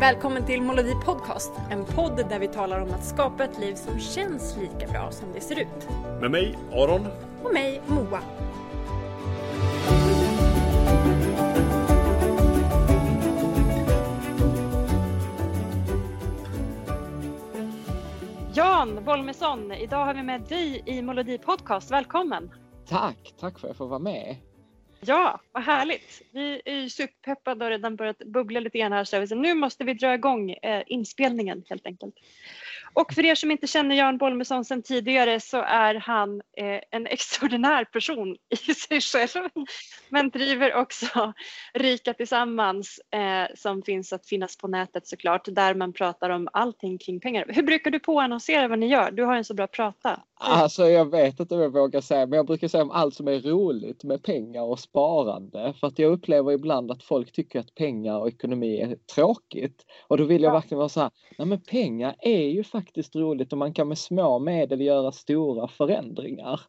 Välkommen till Molodi Podcast, en podd där vi talar om att skapa ett liv som känns lika bra som det ser ut. Med mig, Aron. Och mig, Moa. Jan Bolmesson, idag har vi med dig i Molodi Podcast. Välkommen! Tack, tack för att jag får vara med. Ja, vad härligt. Vi är ju superpeppade och redan börjat bubbla lite grann här så nu måste vi dra igång eh, inspelningen helt enkelt. Och för er som inte känner Jan Bolmesson sedan tidigare så är han eh, en extraordinär person i sig själv. Men driver också Rika Tillsammans eh, som finns att finnas på nätet såklart där man pratar om allting kring pengar. Hur brukar du påannonsera vad ni gör? Du har en så bra prata. Alltså jag vet inte om jag vågar säga men jag brukar säga om allt som är roligt med pengar och sparande. För att jag upplever ibland att folk tycker att pengar och ekonomi är tråkigt. Och då vill jag verkligen vara så här, nej men pengar är ju faktiskt roligt och man kan med små medel göra stora förändringar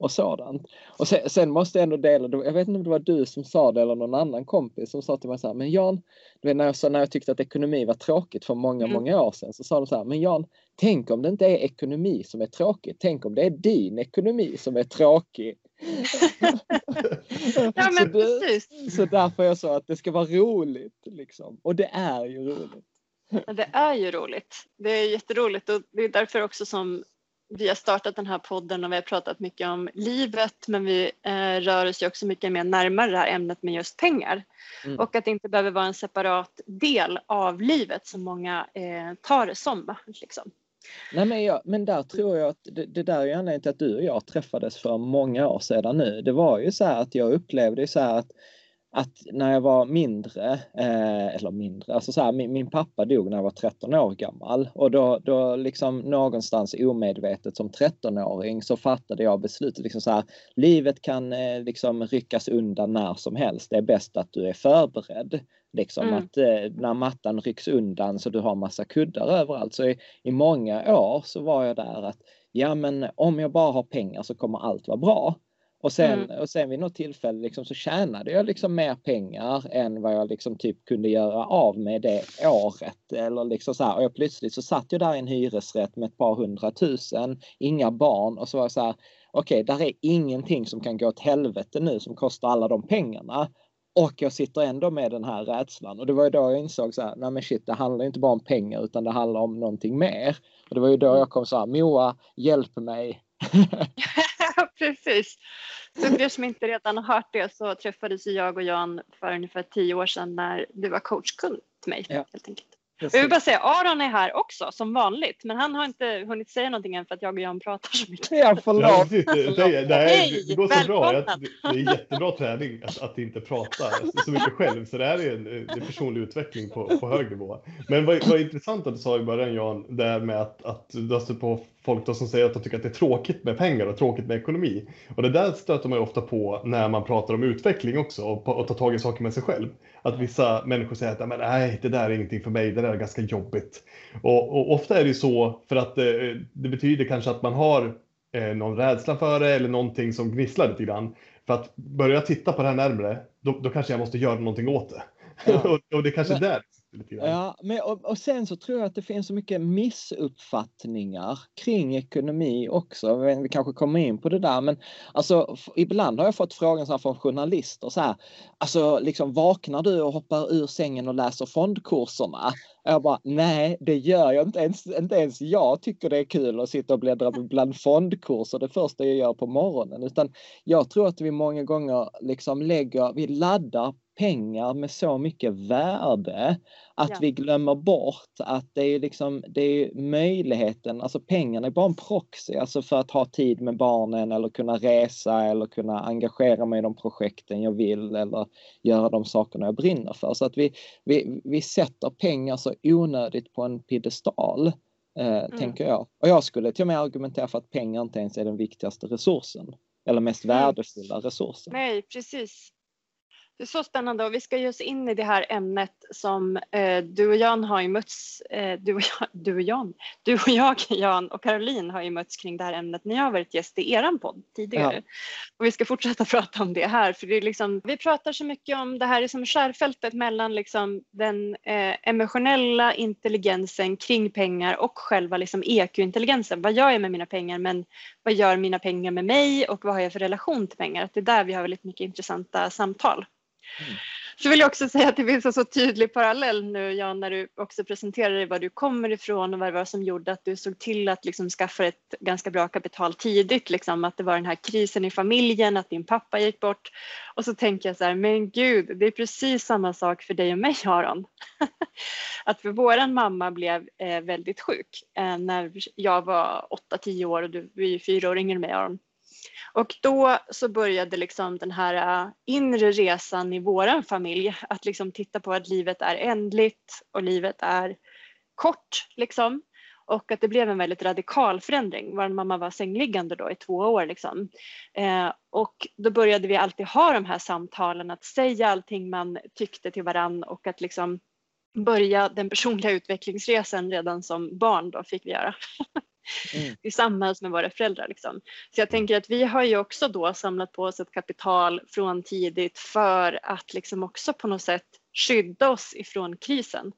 och sådant. Och sen, sen, måste jag ändå dela, jag vet inte om det var du som sa det eller någon annan kompis som sa till mig så här, men Jan, du vet, när, jag, sa, när jag tyckte att ekonomi var tråkigt för många, mm. många år sedan så sa de så här, men Jan, tänk om det inte är ekonomi som är tråkigt, tänk om det är din ekonomi som är tråkig. ja, men så, det, så därför jag sa att det ska vara roligt. Liksom. Och det är ju roligt. Det är ju roligt. Det är jätteroligt och det är därför också som vi har startat den här podden och vi har pratat mycket om livet men vi eh, rör oss ju också mycket mer närmare det här ämnet med just pengar. Mm. Och att det inte behöver vara en separat del av livet som många eh, tar det som. Liksom. Nej, men, jag, men där tror jag att det, det där är anledningen till att du och jag träffades för många år sedan nu. Det var ju så här att jag upplevde så här att att när jag var mindre, eh, eller mindre, alltså så här, min, min, pappa dog när jag var 13 år gammal och då, då liksom någonstans omedvetet som 13-åring så fattade jag beslutet liksom så här, livet kan eh, liksom ryckas undan när som helst. Det är bäst att du är förberedd. Liksom mm. att eh, när mattan rycks undan så du har massa kuddar överallt. Så i, i många år så var jag där att ja men om jag bara har pengar så kommer allt vara bra. Och sen, mm. och sen vid något tillfälle liksom så tjänade jag liksom mer pengar än vad jag liksom typ kunde göra av med det året. Eller liksom så här, och jag plötsligt så satt jag där i en hyresrätt med ett par hundratusen, inga barn och så var jag så här, okej, okay, där är ingenting som kan gå åt helvete nu som kostar alla de pengarna. Och jag sitter ändå med den här rädslan och det var ju då jag insåg så här, nej men shit, det handlar inte bara om pengar utan det handlar om någonting mer. Och det var ju då jag kom så här, Moa, hjälp mig. Precis. Så för er som inte redan har hört det så träffades jag och Jan för ungefär tio år sedan när du var coachkund till mig. Ja. Helt enkelt. Jag vill bara säga, Aron är här också som vanligt, men han har inte hunnit säga någonting än för att jag och Jan pratar så mycket. Ja, förlåt. Ja, det, det, Hej, det går så bra. Jag, det är jättebra träning att, att inte prata så mycket själv, så det här är en, en personlig utveckling på, på hög nivå. Men vad, vad intressant att du sa i början Jan, det här med att, att du har stött på folk då som säger att de tycker att det är tråkigt med pengar och tråkigt med ekonomi. Och det där stöter man ju ofta på när man pratar om utveckling också och, och tar tag i saker med sig själv. Att vissa människor säger att nej, det där är ingenting för mig, det där är ganska jobbigt. Och, och ofta är det så för att det, eh, det betyder kanske att man har eh, någon rädsla för det eller någonting som gnisslar lite grann. För att börja titta på det här närmre, då, då kanske jag måste göra någonting åt det. Ja. och, och det kanske är där Ja, men, och, och, sen så tror jag att det finns så mycket missuppfattningar kring ekonomi också. Vi kanske kommer in på det där, men alltså ibland har jag fått frågan så här från journalister så här. Alltså liksom vaknar du och hoppar ur sängen och läser fondkurserna? Jag bara, nej, det gör jag inte ens. Inte ens jag tycker det är kul att sitta och bläddra bland fondkurser det första jag gör på morgonen, utan jag tror att vi många gånger liksom lägger, vi laddar pengar med så mycket värde att ja. vi glömmer bort att det är liksom, det är möjligheten, alltså pengarna är bara en proxy, alltså för att ha tid med barnen eller kunna resa eller kunna engagera mig i de projekten jag vill eller göra de sakerna jag brinner för. Så att vi, vi, vi sätter pengar så onödigt på en piedestal. Eh, mm. tänker jag. Och jag skulle till och med argumentera för att pengar inte ens är den viktigaste resursen eller mest värdefulla resursen. Nej, precis. Det är så spännande och vi ska ge oss in i det här ämnet som eh, du och Jan har ju mötts, eh, du, och jag, du och Jan, du och jag, Jan och Caroline har ju mötts kring det här ämnet när jag har varit gäst i eran podd tidigare. Ja. Och vi ska fortsätta prata om det här för det är liksom, vi pratar så mycket om det här som skärfältet mellan liksom den eh, emotionella intelligensen kring pengar och själva liksom EQ-intelligensen. Vad gör jag med mina pengar men vad gör mina pengar med mig och vad har jag för relation till pengar? Att det är där vi har väldigt mycket intressanta samtal. Mm. Så vill jag också säga att det finns en så tydlig parallell nu Jan när du också presenterar var du kommer ifrån och vad det var som gjorde att du såg till att liksom skaffa ett ganska bra kapital tidigt. Liksom, att det var den här krisen i familjen, att din pappa gick bort. Och så tänker jag så här, men gud, det är precis samma sak för dig och mig Aron. att för våran mamma blev eh, väldigt sjuk eh, när jag var 8-10 år och du är ju fyra år yngre än mig Aron. Och då så började liksom den här äh, inre resan i våran familj att liksom titta på att livet är ändligt och livet är kort liksom. Och att det blev en väldigt radikal förändring. Vår mamma var sängliggande då i två år liksom. Eh, och då började vi alltid ha de här samtalen att säga allting man tyckte till varann och att liksom börja den personliga utvecklingsresan redan som barn då fick vi göra. mm. tillsammans med våra föräldrar. Liksom. Så jag tänker att vi har ju också då samlat på oss ett kapital från tidigt för att liksom också på något sätt skydda oss ifrån krisen.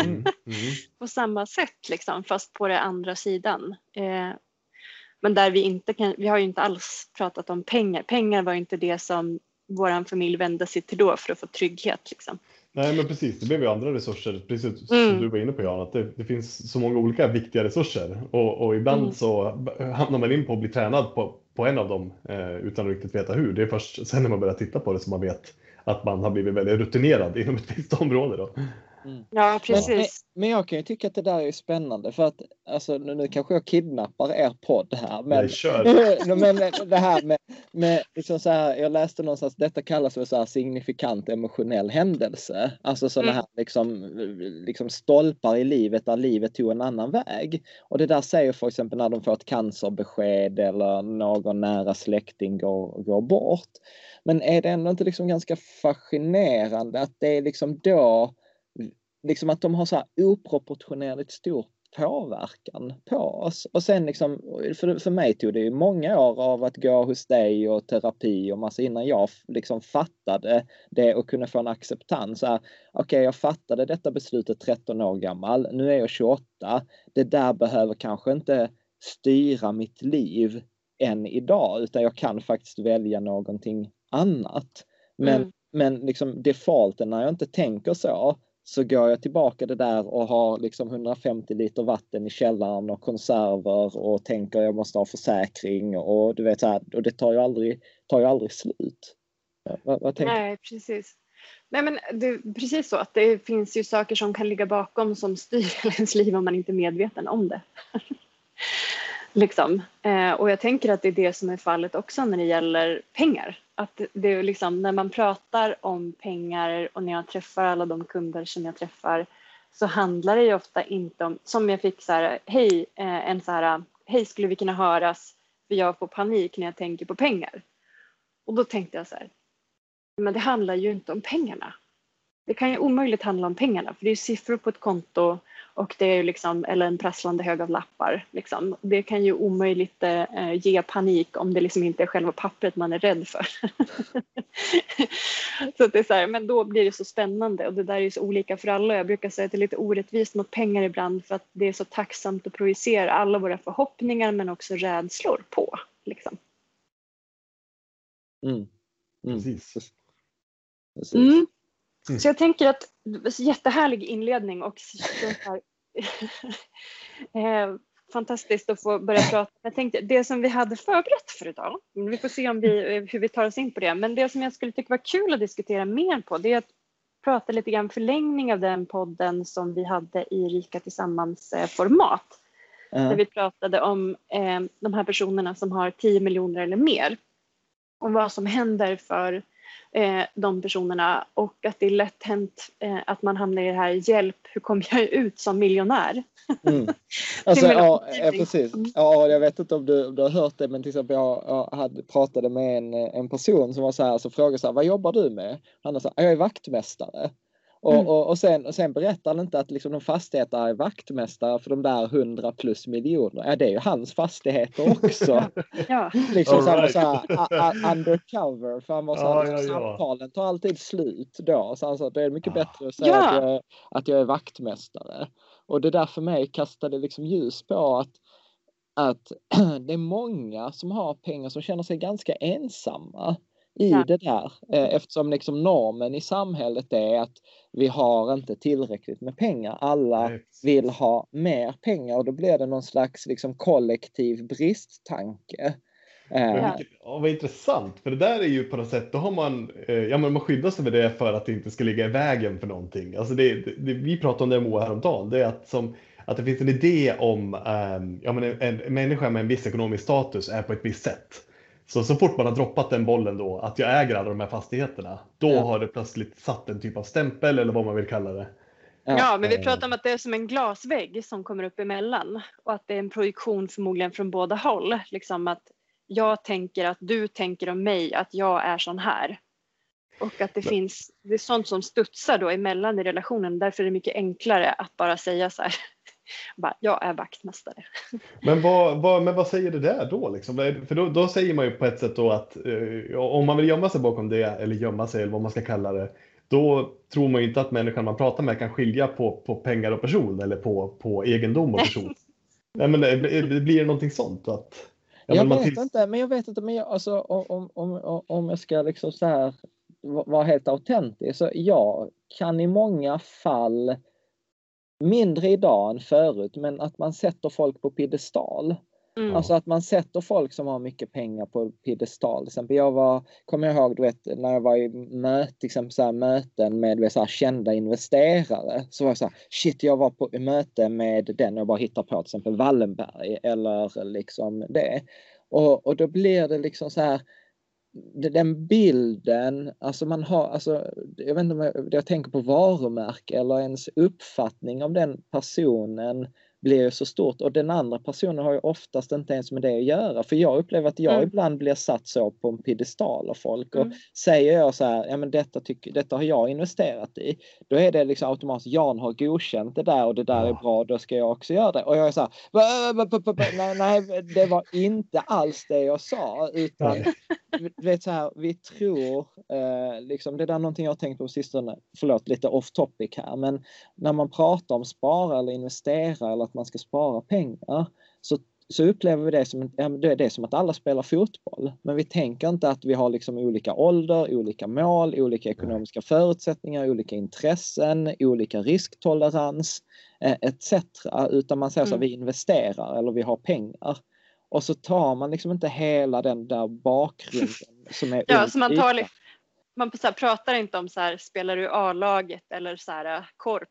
Mm. Mm. på samma sätt liksom, fast på den andra sidan. Eh, men där vi inte kan, vi har ju inte alls pratat om pengar. Pengar var inte det som vår familj vände sig till då för att få trygghet. Liksom. Nej, men precis. Det behöver ju andra resurser, precis som mm. du var inne på Jan, att det, det, finns så många olika viktiga resurser och, och ibland mm. så hamnar man in på att bli tränad på, på en av dem eh, utan att riktigt veta hur. Det är först sen när man börjar titta på det som man vet att man har blivit väldigt rutinerad inom ett visst område. Då. Mm. Ja, precis. Men, men, jag kan ju tycka att det där är spännande för att alltså, nu, nu kanske jag kidnappar er podd här. Men, Nej, kör. men det här med, med liksom så här, jag läste någonstans, detta kallas för så här signifikant emotionell händelse. Alltså sådana mm. här liksom, liksom stolpar i livet där livet tog en annan väg. Och det där säger för exempel när de får ett cancerbesked eller någon nära släkting går, går bort. Men är det ändå inte liksom ganska fascinerande att det är liksom då liksom att de har så här oproportionerligt stor påverkan på oss. Och sen liksom, för, för mig tog det ju många år av att gå hos dig och terapi och massa innan jag liksom fattade det och kunde få en acceptans. Okej, okay, jag fattade detta beslutet 13 år gammal, nu är jag 28. Det där behöver kanske inte styra mitt liv än idag, utan jag kan faktiskt välja någonting annat. Men, mm. men liksom defaulten när jag inte tänker så, så går jag tillbaka det där och har liksom 150 liter vatten i källaren och konserver och tänker jag måste ha försäkring och du vet så här, och det tar ju aldrig, tar ju aldrig slut. Vad, vad tänker Nej, precis. Nej men det, precis så att det finns ju saker som kan ligga bakom som styr ens liv om man inte är medveten om det liksom. Eh, och jag tänker att det är det som är fallet också när det gäller pengar att det är liksom när man pratar om pengar och när jag träffar alla de kunder som jag träffar så handlar det ju ofta inte om, som jag fick så här, hej, eh, en så här, hej skulle vi kunna höras för jag får panik när jag tänker på pengar. Och då tänkte jag så här, men det handlar ju inte om pengarna. Det kan ju omöjligt handla om pengarna för det är siffror på ett konto och det är liksom, eller en prasslande hög av lappar. Liksom. Det kan ju omöjligt eh, ge panik om det liksom inte är själva pappret man är rädd för. så det är så här, men då blir det så spännande och det där är ju så olika för alla. Jag brukar säga att det är lite orättvist mot pengar ibland för att det är så tacksamt att projicera alla våra förhoppningar men också rädslor på. Liksom. Mm. Mm. Precis. Precis. Mm. Mm. Så jag tänker att jättehärlig inledning och här, eh, fantastiskt att få börja prata. Jag tänkte det som vi hade förberett för idag, vi får se om vi, hur vi tar oss in på det, men det som jag skulle tycka var kul att diskutera mer på det är att prata lite grann förlängning av den podden som vi hade i Rika Tillsammans eh. Mm. Där vi pratade om eh, de här personerna som har 10 miljoner eller mer. Och vad som händer för de personerna och att det är lätt hänt eh, att man hamnar i det här hjälp, hur kommer jag ut som miljonär? Mm. Alltså, ja, ja, precis. Mm. Ja, jag vet inte om du, om du har hört det, men till exempel jag, jag hade, pratade med en, en person som var så här, så frågade så här, vad jobbar du med? Han sa, jag är vaktmästare. Och, mm. och, och, sen, och sen berättar han inte att liksom de fastigheter är vaktmästare för de där 100 plus miljoner. Ja, det är ju hans fastigheter också. ja. Liksom så right. så här, undercover. För han var så här, ja, ja, samtalen tar alltid slut då. Så han sa att det är mycket bättre att säga ja. att, jag är, att jag är vaktmästare. Och det där för mig kastade liksom ljus på att att det är många som har pengar som känner sig ganska ensamma i ja. det där eh, eftersom liksom normen i samhället är att vi har inte tillräckligt med pengar. Alla Nej. vill ha mer pengar och då blir det någon slags liksom kollektiv bristtanke. Eh, ja. Ja, vad intressant, för det där är ju på något sätt, då har man, eh, ja men man skyddar sig med det för att det inte ska ligga i vägen för någonting. Alltså det, det vi pratade om det Moa häromdagen, det är att, som, att det finns en idé om, um, ja men en, en människa med en viss ekonomisk status är på ett visst sätt. Så, så fort man har droppat den bollen då, att jag äger alla de här fastigheterna, då ja. har det plötsligt satt en typ av stämpel eller vad man vill kalla det. Ja, men vi pratar om att det är som en glasvägg som kommer upp emellan och att det är en projektion förmodligen från båda håll. Liksom att jag tänker att du tänker om mig att jag är sån här. Och att det men. finns, det är sånt som studsar då emellan i relationen. Därför är det mycket enklare att bara säga så här, bara, jag är vaktmästare. Men vad, vad, men vad säger det där då? Liksom? För då, då, säger man ju på ett sätt då att eh, om man vill gömma sig bakom det, eller gömma sig eller vad man ska kalla det, då tror man ju inte att människan man pratar med kan skilja på, på pengar och person eller på, på egendom och person. Nej, men det, det blir det någonting sånt? Att, ja, jag vet till... inte, men jag vet inte, men jag, alltså, om, om, om jag ska liksom så här vara helt autentisk, så jag kan i många fall mindre idag än förut, men att man sätter folk på piedestal. Mm. Alltså att man sätter folk som har mycket pengar på piedestal. Till exempel jag var, kommer jag ihåg, du vet, när jag var i möte, exempel så här, möten med vet, så här, kända investerare. Så var jag så här, shit jag var på möte med den jag bara hittar på, till exempel Wallenberg eller liksom det. Och, och då blir det liksom så här, den bilden, alltså man har, alltså, jag vet inte om jag, jag tänker på varumärke eller ens uppfattning om den personen blir så stort och den andra personen har ju oftast inte ens med det att göra. För jag upplever att jag mm. ibland blir satt så på en piedestal av folk och mm. säger jag så här, ja men detta, tycker, detta har jag investerat i. Då är det liksom automatiskt, Jan har godkänt det där och det där är bra, då ska jag också göra det. Och jag är så här, nej, nej det var inte alls det jag sa utan vet så här, vi tror, eh, liksom, det är någonting jag har tänkt på sistone, förlåt lite off topic här, men när man pratar om spara eller investera eller att man ska spara pengar så, så upplever vi det som, det är det som att alla spelar fotboll. Men vi tänker inte att vi har liksom olika ålder, olika mål, olika ekonomiska förutsättningar, olika intressen, olika risktolerans eh, etc. Utan man säger så att mm. vi investerar eller vi har pengar. Och så tar man liksom inte hela den där bakgrunden som är Ja, så man tar man så här, pratar inte om så här, spelar du A-laget eller så här, eh, korp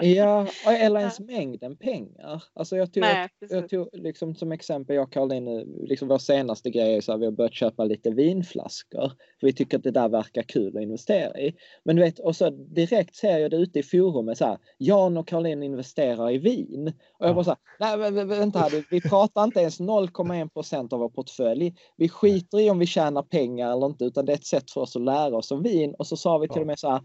ja, eller ens mängden pengar. Alltså jag tog, Nej, jag tog liksom som exempel, jag och Caroline, liksom vår senaste grej är så här, vi har börjat köpa lite vinflaskor. För vi tycker att det där verkar kul att investera i. Men du vet, och så direkt ser jag det ute i forumet så här, Jan och Caroline investerar i vin. Och jag bara så här, nej men vänta här, vi pratar inte ens 0,1 procent av vår portfölj. Vi skiter i om vi tjänar pengar eller inte, utan det är ett sätt för oss att lära oss om vin. Och så sa vi till och med så här,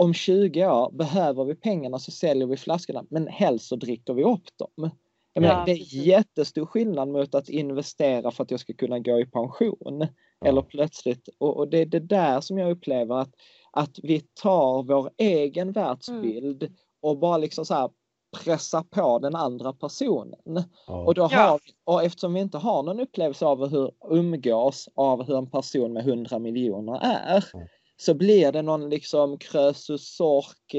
om 20 år behöver vi pengarna så säljer vi flaskorna men helst så dricker vi upp dem. Jag menar, ja, det är jättestor skillnad mot att investera för att jag ska kunna gå i pension. Ja. Eller plötsligt, och, och, det är det där som jag upplever att, att vi tar vår egen världsbild mm. och bara liksom så här pressa på den andra personen. Ja. Och, då har, och eftersom vi inte har någon upplevelse av hur umgås av hur en person med 100 miljoner är så blir det någon liksom Krösus Sork,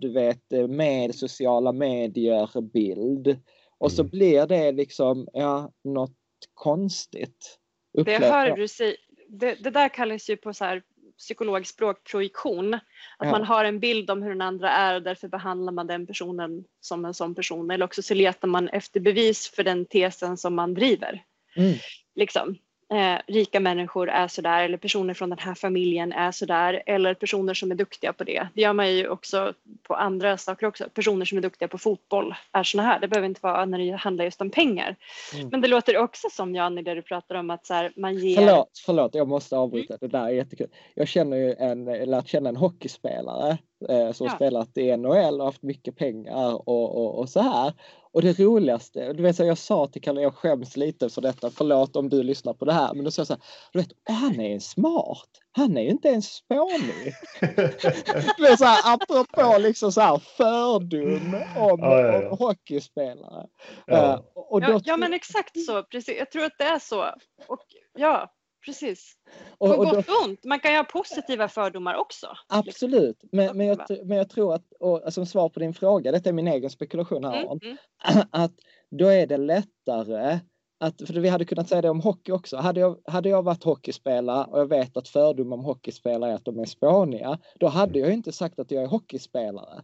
du vet, med sociala medier-bild. Och så mm. blir det liksom, ja, något konstigt. Upplevt. Det hör du säga. Det, det, där kallas ju på så här psykologspråk projektion. Att ja. man har en bild om hur den andra är och därför behandlar man den personen som en sån person. Eller också så letar man efter bevis för den tesen som man driver. Mm. Liksom. Eh, rika människor är sådär eller personer från den här familjen är sådär eller personer som är duktiga på det. Det gör man ju också på andra saker också. Personer som är duktiga på fotboll är sådana här. Det behöver inte vara när det handlar just om pengar. Mm. Men det låter också som Jan i det du pratar om att så här, man ger. Förlåt, förlåt, jag måste avbryta. Mm. Det där är jättekul. Jag känner ju en, lärt känna en hockeyspelare eh, som ja. spelat i NHL och haft mycket pengar och, och, och så här. Och det roligaste, du vet så jag sa till Kalle, jag skäms lite för detta, förlåt om du lyssnar på det här, men då sa jag så här, du vet, han är smart, han är ju inte ens spånig. du vet så här, apropå liksom så här fördom om, ja, ja, ja. om hockeyspelare. Ja. Uh, och då, ja, men exakt så, precis. Jag tror att det är så. Och ja, Precis. På och, och gott och ont. Man kan ju ha positiva fördomar också. Absolut. Men, men, jag, men jag tror att, och, som svar på din fråga, detta är min egen spekulation här, mm, mm. att då är det lättare att, för vi hade kunnat säga det om hockey också. Hade jag, hade jag varit hockeyspelare och jag vet att fördom om hockeyspelare är att de är spåniga, då hade jag inte sagt att jag är hockeyspelare.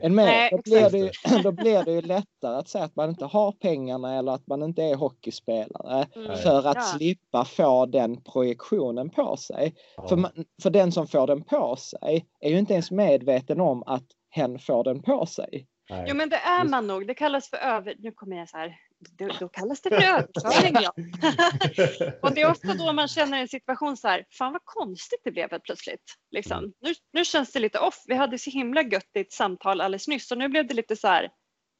En med, då, blir det, då blir det ju lättare att säga att man inte har pengarna eller att man inte är hockeyspelare mm. för att ja. slippa få den projektionen på sig. Ja. För, man, för den som får den på sig är ju inte ens medveten om att hen får den på sig. Nej. Jo men det är man nog. Det kallas för över... Nu kommer jag så här. Då, då kallas det för överföring ja. och det är ofta då man känner en situation så här. Fan vad konstigt det blev helt plötsligt. Liksom. Nu, nu känns det lite off. Vi hade så himla gött i ett samtal alldeles nyss och nu blev det lite så här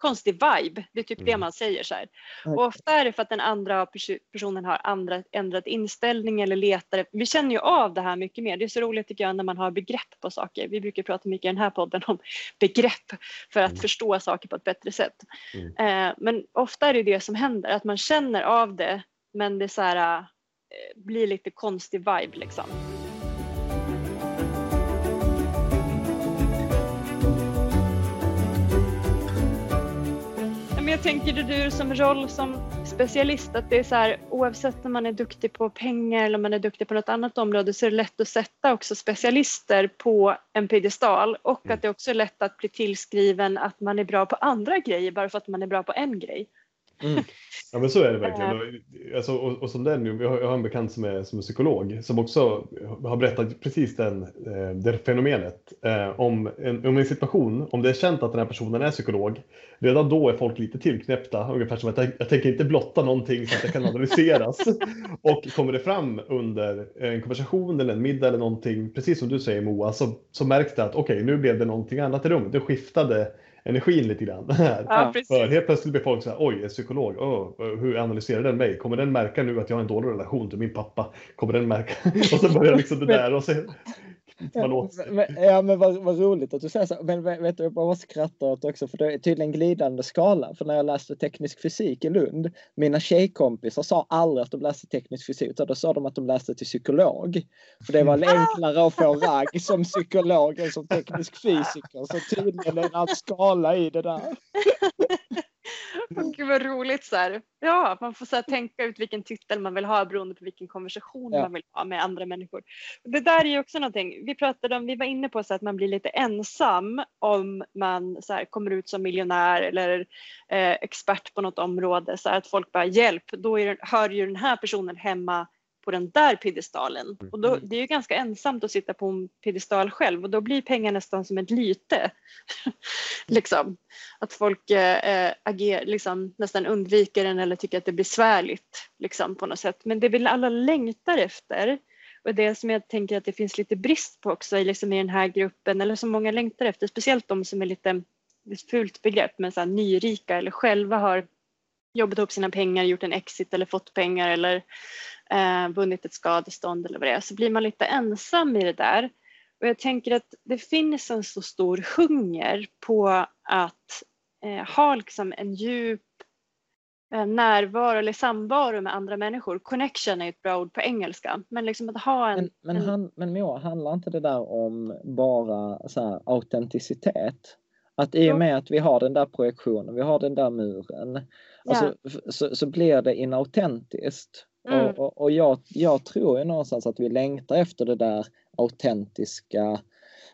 konstig vibe. Det är typ mm. det man säger så här. Och ofta är det för att den andra personen har andra, ändrat inställning eller letar. Vi känner ju av det här mycket mer. Det är så roligt tycker jag när man har begrepp på saker. Vi brukar prata mycket i den här podden om begrepp för att mm. förstå saker på ett bättre sätt. Mm. Eh, men ofta är det det som händer, att man känner av det men det så här, eh, blir lite konstig vibe liksom. Jag tänker du som roll som specialist att det är så här oavsett om man är duktig på pengar eller om man är duktig på något annat område så är det lätt att sätta också specialister på en piedestal och mm. att det också är lätt att bli tillskriven att man är bra på andra grejer bara för att man är bra på en grej. Mm. Ja men så är det verkligen. Alltså, och, och som den, jag har, jag har en bekant som är, som är psykolog som också har berättat precis den, eh, det fenomenet. Eh, om, en, om en situation, om det är känt att den här personen är psykolog, redan då är folk lite tillknäppta. Ungefär som att jag, jag tänker inte blotta någonting så att det kan analyseras. och kommer det fram under en konversation eller en middag eller någonting, precis som du säger Moa, så, så märks det att okej, okay, nu blev det någonting annat i rummet. Det skiftade energin lite grann. Här. Ja, För helt plötsligt blir folk så här, oj, en psykolog, oh, hur analyserar den mig? Kommer den märka nu att jag har en dålig relation till min pappa? Kommer den märka? och så börjar liksom det där och sen Men, ja men vad, vad, roligt att du säger så. Men vet du, jag bara skrattar åt också för det är tydligen glidande skala. För när jag läste teknisk fysik i Lund, mina tjejkompisar sa aldrig att de läste teknisk fysik utan då sa de att de läste till psykolog. För det var enklare att få ragg som psykolog än som teknisk fysiker. Så tydligen är det en skala i det där. Och gud vad roligt så här. Ja, man får så tänka ut vilken titel man vill ha beroende på vilken konversation ja. man vill ha med andra människor. Det där är ju också någonting. Vi pratade om, vi var inne på så att man blir lite ensam om man så här, kommer ut som miljonär eller eh, expert på något område så här, att folk bara hjälp, då är, hör ju den här personen hemma på den där piedestalen. Och då, mm. det är ju ganska ensamt att sitta på en piedestal själv och då blir pengar nästan som ett lyte. liksom. Att folk eh, ager, liksom, nästan undviker den eller tycker att det är besvärligt liksom, på något sätt. Men det vill alla längtar efter. Och det som jag tänker att det finns lite brist på också liksom, i den här gruppen, eller som många längtar efter, speciellt de som är lite, ett fult begrepp, men så här, nyrika eller själva har jobbat ihop sina pengar, gjort en exit eller fått pengar eller eh, vunnit ett skadestånd eller vad det är, så blir man lite ensam i det där. Och jag tänker att det finns en så stor hunger på att eh, ha liksom en djup eh, närvaro eller samvaro med andra människor. Connection är ett bra ord på engelska. Men liksom att ha en... Men, men, en... Han, men Moa, handlar inte det där om bara så här, autenticitet? Att i och med att vi har den där projektionen, vi har den där muren, ja. alltså, så, så blir det inautentiskt. Mm. Och, och, och jag, jag, tror ju någonstans att vi längtar efter det där autentiska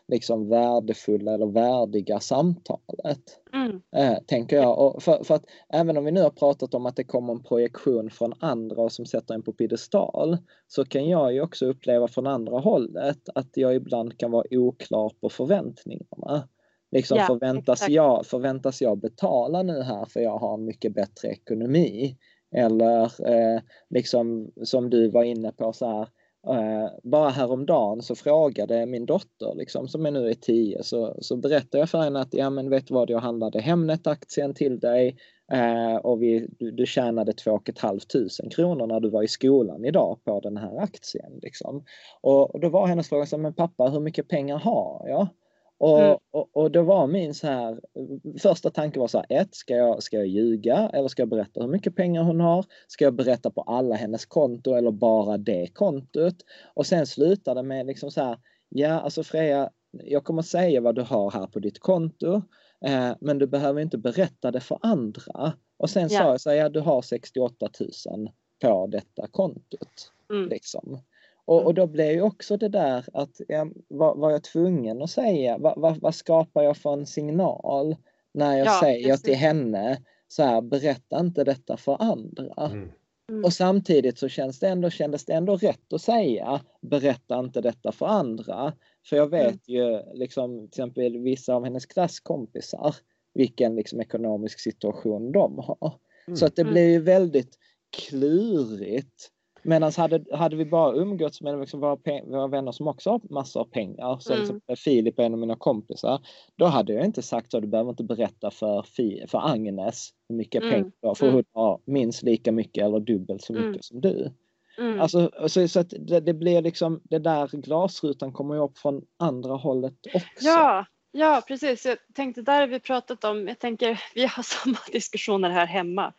liksom värdefulla eller värdiga samtalet. Mm. Eh, tänker jag. Och för, för, att även om vi nu har pratat om att det kommer en projektion från andra som sätter en på piedestal så kan jag ju också uppleva från andra hållet att jag ibland kan vara oklar på förväntningarna. Liksom ja, förväntas, jag, förväntas jag betala nu här för jag har en mycket bättre ekonomi? Eller eh, liksom som du var inne på så här, eh, bara häromdagen så frågade min dotter liksom, som är nu är tio så, så berättade jag för henne att ja men vet du vad jag handlade Hemnet-aktien till dig eh, och vi, du, du tjänade 2 500 kronor när du var i skolan idag på den här aktien. Liksom. Och, och då var hennes fråga så men pappa hur mycket pengar har jag? Och, mm. och, och, då var min så här, första tanke var så här, ett, ska jag, ska jag ljuga eller ska jag berätta hur mycket pengar hon har? Ska jag berätta på alla hennes konto eller bara det kontot? Och sen slutade med liksom så här, ja alltså Freja, jag kommer säga vad du har här på ditt konto, eh, men du behöver inte berätta det för andra. Och sen ja. sa jag så här, ja du har 68 000 på detta kontot. Mm. Liksom. Och, och mm. då blev ju också det där att ja, var, var jag tvungen att säga, vad, vad, vad, skapar jag för en signal när jag ja, säger till henne så här, berätta inte detta för andra. Mm. Mm. Och samtidigt så känns det ändå, kändes det ändå rätt att säga berätta inte detta för andra. För jag vet mm. ju liksom till exempel vissa av hennes klasskompisar vilken liksom ekonomisk situation de har. Mm. Så att det blir ju väldigt klurigt Medan hade, hade vi bara umgåtts med liksom våra, våra vänner som också har massor av pengar, som mm. Filip är en av mina kompisar, då hade jag inte sagt så, du behöver inte berätta för, för Agnes hur mycket mm. pengar du har, för mm. hon har minst lika mycket eller dubbelt så mycket mm. som du. Mm. Alltså, så, så att det, det, blir liksom, det där glasrutan kommer ju upp från andra hållet också. Ja, Ja, precis. Jag tänkte där har vi pratat om, jag tänker vi har samma diskussioner här hemma.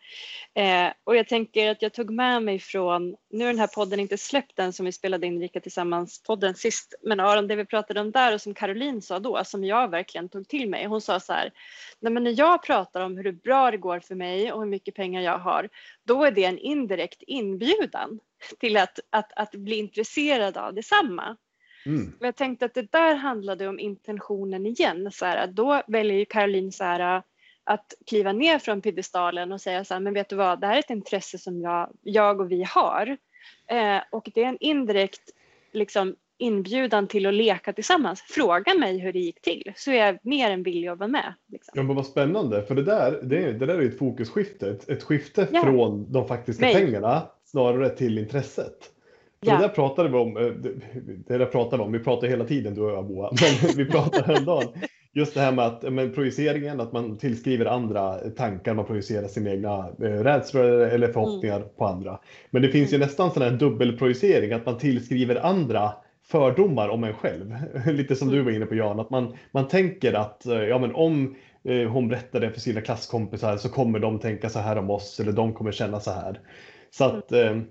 Eh, och jag tänker att jag tog med mig från, nu är den här podden inte släppt än som vi spelade in Rika Tillsammans-podden sist, men Aron, det vi pratade om där och som Caroline sa då, som jag verkligen tog till mig. Hon sa så här, Nej, men när jag pratar om hur bra det går för mig och hur mycket pengar jag har, då är det en indirekt inbjudan till att, att, att bli intresserad av detsamma. Mm. jag tänkte att det där handlade om intentionen igen. Så här, då väljer ju Caroline så här, att kliva ner från piedestalen och säga så här, men vet du vad, det här är ett intresse som jag, jag och vi har. Eh, och det är en indirekt liksom, inbjudan till att leka tillsammans. Fråga mig hur det gick till så är jag mer än villig att vara med. Liksom. Ja, men vad spännande, för det där, det, det där är ett fokusskifte. Ett, ett skifte ja. från de faktiska mig. pengarna snarare till intresset. Ja. Det där pratade vi om, eh, det där pratade vi om, vi pratar hela tiden du och jag Boa, men vi pratade häromdagen. Just det här med att men projiceringen, att man tillskriver andra tankar, man projicerar sina egna eh, rädslor eller förhoppningar mm. på andra. Men det finns ju mm. nästan sån här dubbelprojicering, att man tillskriver andra fördomar om en själv. Lite som mm. du var inne på Jan, att man, man tänker att eh, ja, men om hon berättar det för sina klasskompisar så kommer de tänka så här om oss eller de kommer känna så här. Så att mm. Eh,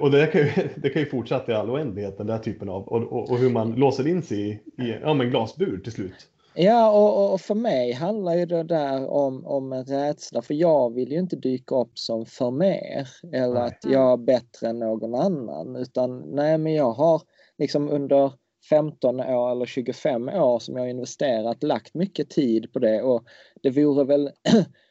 och det kan, ju, det kan ju fortsätta i all oändlighet, den där typen av, och, och, och hur man låser in sig i, i ja, men glasbur till slut. Ja, och, och, för mig handlar ju det där om, om en rädsla, för jag vill ju inte dyka upp som för mer eller nej. att jag är bättre än någon annan, utan nej, men jag har liksom under 15 år eller 25 år som jag investerat, lagt mycket tid på det och det vore väl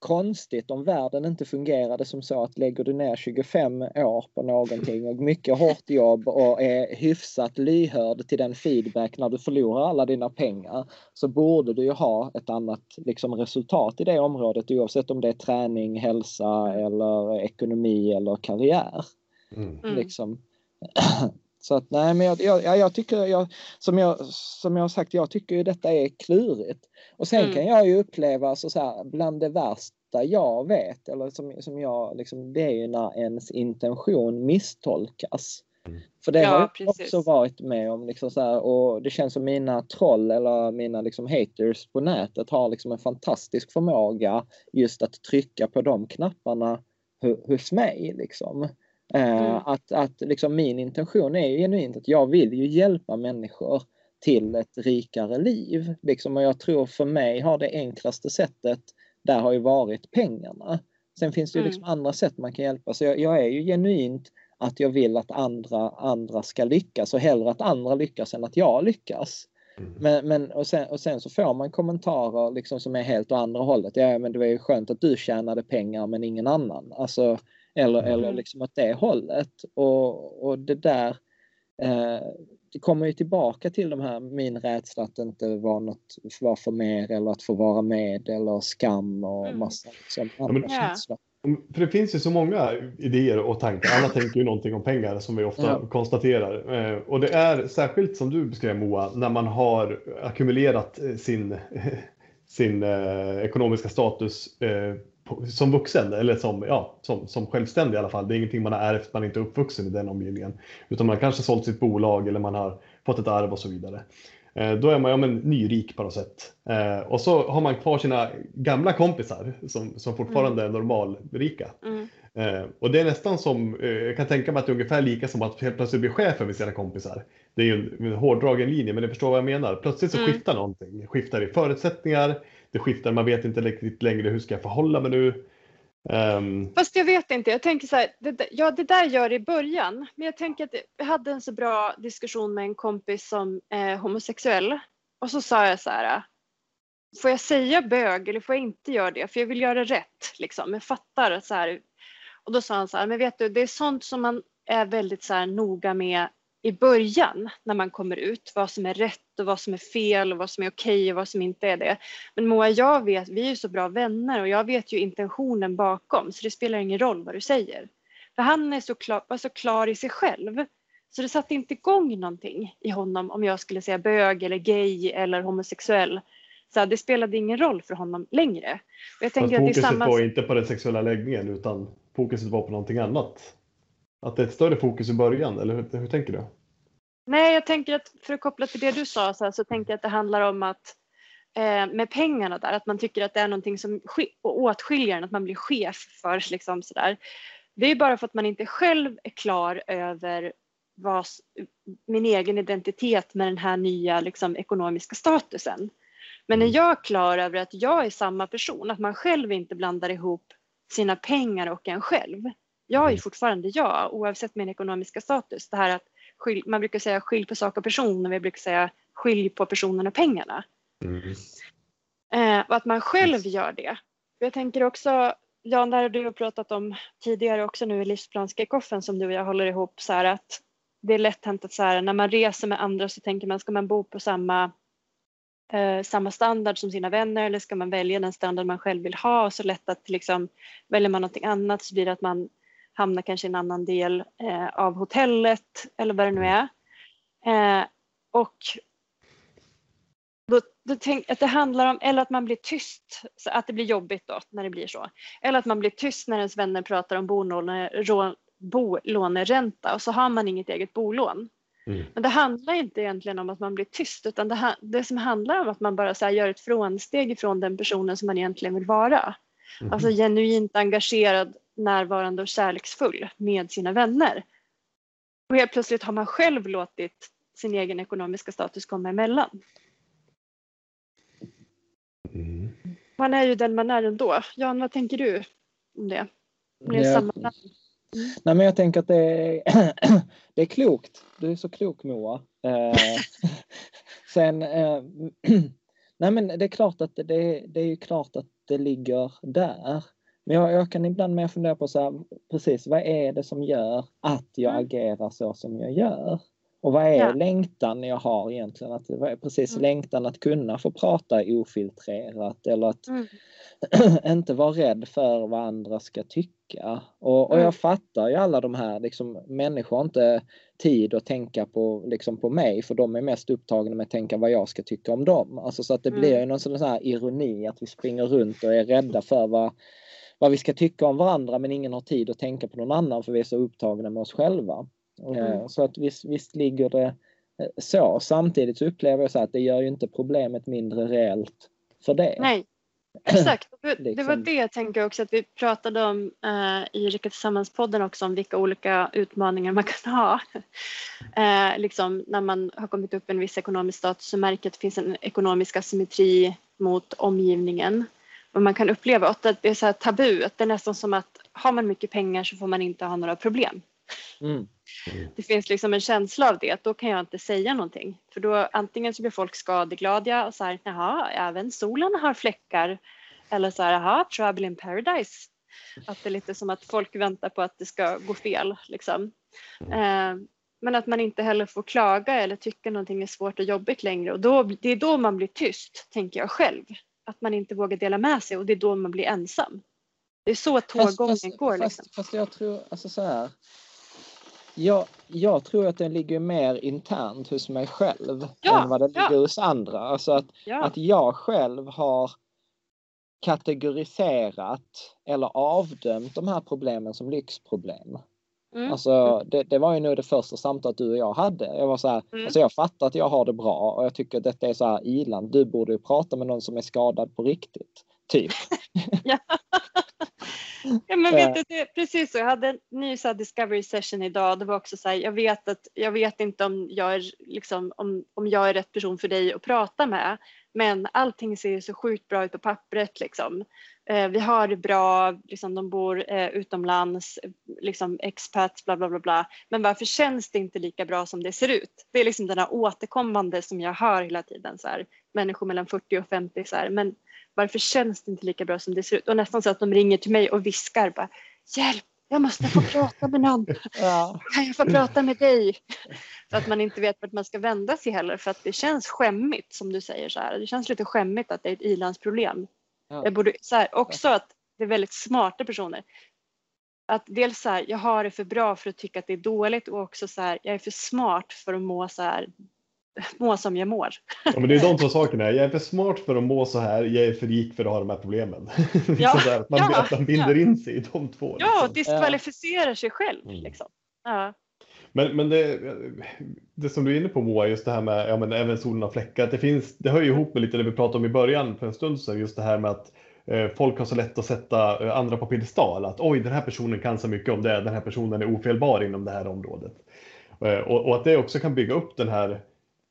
konstigt om världen inte fungerade som så att lägger du ner 25 år på någonting och mycket hårt jobb och är hyfsat lyhörd till den feedback när du förlorar alla dina pengar så borde du ju ha ett annat liksom, resultat i det området oavsett om det är träning, hälsa eller ekonomi eller karriär. Mm. mm. Liksom. Så att nej, men jag, jag, jag tycker, jag, som, jag, som jag har sagt, jag tycker ju detta är klurigt. Och sen mm. kan jag ju uppleva, alltså, så här, bland det värsta jag vet, eller som, som jag, liksom, det är ju när ens intention misstolkas. Mm. För det ja, har jag också varit med om. Liksom så här, och det känns som mina troll eller mina liksom, haters på nätet har liksom en fantastisk förmåga just att trycka på de knapparna hos mig. Liksom. Eh, mm. Att, att liksom min intention är ju genuint att jag vill ju hjälpa människor till ett rikare liv. Liksom, och jag tror för mig har det enklaste sättet där har ju varit pengarna. Sen finns det ju liksom mm. andra sätt man kan hjälpa. Så jag, jag, är ju genuint att jag vill att andra, andra ska lyckas och hellre att andra lyckas än att jag lyckas. Mm. Men, men, och, sen, och sen så får man kommentarer liksom som är helt åt andra hållet. Ja men det var ju skönt att du tjänade pengar men ingen annan. Alltså, eller, mm. eller liksom åt det hållet. Och, och det där eh, det kommer ju tillbaka till de här min rädsla att inte vara något, vara för mer eller att få vara med eller skam och mm. massa liksom, andra ja, känslor. För det finns ju så många idéer och tankar. Alla tänker ju någonting om pengar som vi ofta ja. konstaterar. Eh, och det är särskilt som du beskrev Moa, när man har ackumulerat eh, sin, sin eh, ekonomiska status som vuxen eller som, ja, som, som självständig i alla fall. Det är ingenting man har ärvt, man är inte uppvuxen i den omgivningen. Utan man kanske sålt sitt bolag eller man har fått ett arv och så vidare. Eh, då är man ja, men, nyrik på något sätt. Eh, och så har man kvar sina gamla kompisar som, som fortfarande mm. är normalrika. Mm. Eh, och det är nästan som, jag kan tänka mig att det är ungefär lika som att helt plötsligt bli chef över sina kompisar. Det är ju en, en hårdragen linje, men ni förstår vad jag menar. Plötsligt så mm. skiftar någonting. Skiftar i förutsättningar, det skiftar, man vet inte riktigt längre hur ska jag förhålla mig nu. Um... Fast jag vet inte, jag tänker så här, det, ja det där gör det i början, men jag tänker att jag hade en så bra diskussion med en kompis som är homosexuell och så sa jag så här, får jag säga bög eller får jag inte göra det? För jag vill göra rätt liksom, jag fattar så här. Och då sa han så här, men vet du, det är sånt som man är väldigt så här noga med i början när man kommer ut, vad som är rätt och vad som är fel och vad som är okej och vad som inte är det. Men Moa, jag vet, vi är ju så bra vänner och jag vet ju intentionen bakom så det spelar ingen roll vad du säger. För han är så klar, var så klar i sig själv så det satte inte igång någonting i honom om jag skulle säga bög eller gay eller homosexuell. Så det spelade ingen roll för honom längre. Och jag tänker fokuset att det samma... var inte på den sexuella läggningen utan fokuset var på någonting annat? Att det är ett större fokus i början, eller hur, hur tänker du? Nej, jag tänker att för att koppla till det du sa så, här, så tänker jag att det handlar om att eh, med pengarna där, att man tycker att det är någonting som åtskiljer en, att man blir chef för liksom sådär. Det är bara för att man inte själv är klar över vad, min egen identitet med den här nya liksom, ekonomiska statusen. Men när mm. jag är klar över att jag är samma person, att man själv inte blandar ihop sina pengar och en själv, jag är mm. fortfarande jag oavsett min ekonomiska status. Det här att skilj, man brukar säga skilj på sak och person och vi brukar säga skilj på personen och pengarna. Mm. Eh, och att man själv gör det. Jag tänker också, Jan, det här har du pratat om tidigare också nu i livsplanskickoffen som du och jag håller ihop så här att det är lätt hänt att så här, när man reser med andra så tänker man ska man bo på samma eh, samma standard som sina vänner eller ska man välja den standard man själv vill ha och så lätt att liksom väljer man någonting annat så blir det att man hamnar kanske i en annan del eh, av hotellet eller vad det nu är. Eh, och då, då tänk, att det handlar om, eller att man blir tyst, så att det blir jobbigt då när det blir så. Eller att man blir tyst när ens vänner pratar om bolåne, bolåneränta och så har man inget eget bolån. Mm. Men det handlar inte egentligen om att man blir tyst utan det, det som handlar om att man bara så gör ett frånsteg ifrån den personen som man egentligen vill vara. Mm. Alltså genuint engagerad närvarande och kärleksfull med sina vänner. Och helt plötsligt har man själv låtit sin egen ekonomiska status komma emellan. Mm. Man är ju den man är ändå. Jan, vad tänker du om det? Om det är samma mm. Nej, men jag tänker att det är, det är klokt. Du är så klok Moa. Eh, sen, eh, nej men det är klart att det, det är ju klart att det ligger där. Men jag, jag kan ibland mer fundera på så här, precis vad är det som gör att jag mm. agerar så som jag gör? Och vad är ja. längtan jag har egentligen? Att, vad är precis mm. längtan att kunna få prata ofiltrerat eller att mm. inte vara rädd för vad andra ska tycka. Och, och mm. jag fattar ju alla de här, liksom, människor har inte tid att tänka på, liksom, på mig för de är mest upptagna med att tänka vad jag ska tycka om dem. Alltså, så att det mm. blir ju någon sån här ironi att vi springer runt och är rädda för vad vad vi ska tycka om varandra men ingen har tid att tänka på någon annan för vi är så upptagna med oss själva. Mm. Eh, så att visst, visst ligger det eh, så. Samtidigt så upplever jag så att det gör ju inte problemet mindre reellt för det. Nej, exakt. Det var liksom. det jag tänker också att vi pratade om eh, i Rika Tillsammans-podden också om vilka olika utmaningar man kan ha. Eh, liksom när man har kommit upp en viss ekonomisk status så märker att det finns en ekonomisk asymmetri mot omgivningen vad man kan uppleva. Att det är så här tabu, att det är nästan som att har man mycket pengar så får man inte ha några problem. Mm. Det finns liksom en känsla av det, då kan jag inte säga någonting. För då antingen så blir folk skadeglada och så här, jaha, även solen har fläckar. Eller så här, jaha, trouble in paradise. Att det är lite som att folk väntar på att det ska gå fel. Liksom. Eh, men att man inte heller får klaga eller tycka någonting är svårt och jobbigt längre. Och då, det är då man blir tyst, tänker jag själv. Att man inte vågar dela med sig och det är då man blir ensam. Det är så tåggången fast, går. Fast, liksom. fast jag tror, alltså så här. Jag, jag tror att den ligger mer internt hos mig själv ja, än vad den ligger hos andra. Alltså att, ja. att jag själv har kategoriserat eller avdömt de här problemen som lyxproblem. Mm. Alltså, det, det, var ju nog det första samtalet du och jag hade. Jag var så här, mm. alltså jag fattar att jag har det bra och jag tycker att detta är så här iland. Du borde ju prata med någon som är skadad på riktigt. Typ. ja. ja men vet du, det, precis så. Jag hade en ny så discovery session idag. Det var också så här, jag vet att jag vet inte om jag är liksom om, om jag är rätt person för dig att prata med. Men allting ser så sjukt bra ut på pappret liksom. Eh, vi har det bra, liksom, de bor eh, utomlands, liksom expats, bla bla bla bla. Men varför känns det inte lika bra som det ser ut? Det är liksom den här återkommande som jag hör hela tiden. Så här, människor mellan 40 och 50 så här, men varför känns det inte lika bra som det ser ut? Och nästan så att de ringer till mig och viskar bara hjälp, jag måste få prata med någon. Ja. Kan jag få prata med dig? Så att man inte vet vart man ska vända sig heller för att det känns skämmigt som du säger så här. Det känns lite skämmigt att det är ett ilandsproblem. Ja. Jag borde, så här, också att det är väldigt smarta personer. Att dels så här, jag har det för bra för att tycka att det är dåligt och också så här, jag är för smart för att må så här må som jag mår. Ja, men det är de två sakerna. Jag är för smart för att må så här. Jag är för rik för att ha de här problemen. Ja, man, ja, att man binder ja. in sig i de två. Ja, liksom. diskvalificerar sig själv. Mm. Liksom. Ja. Men, men det, det som du är inne på Moa, just det här med ja, men även solen har fläckar. Det, finns, det hör ju ihop med lite det vi pratade om i början för en stund sedan. Just det här med att eh, folk har så lätt att sätta eh, andra på piedestal. Att oj, den här personen kan så mycket om det. Den här personen är ofelbar inom det här området. Eh, och, och, att det också kan bygga upp den här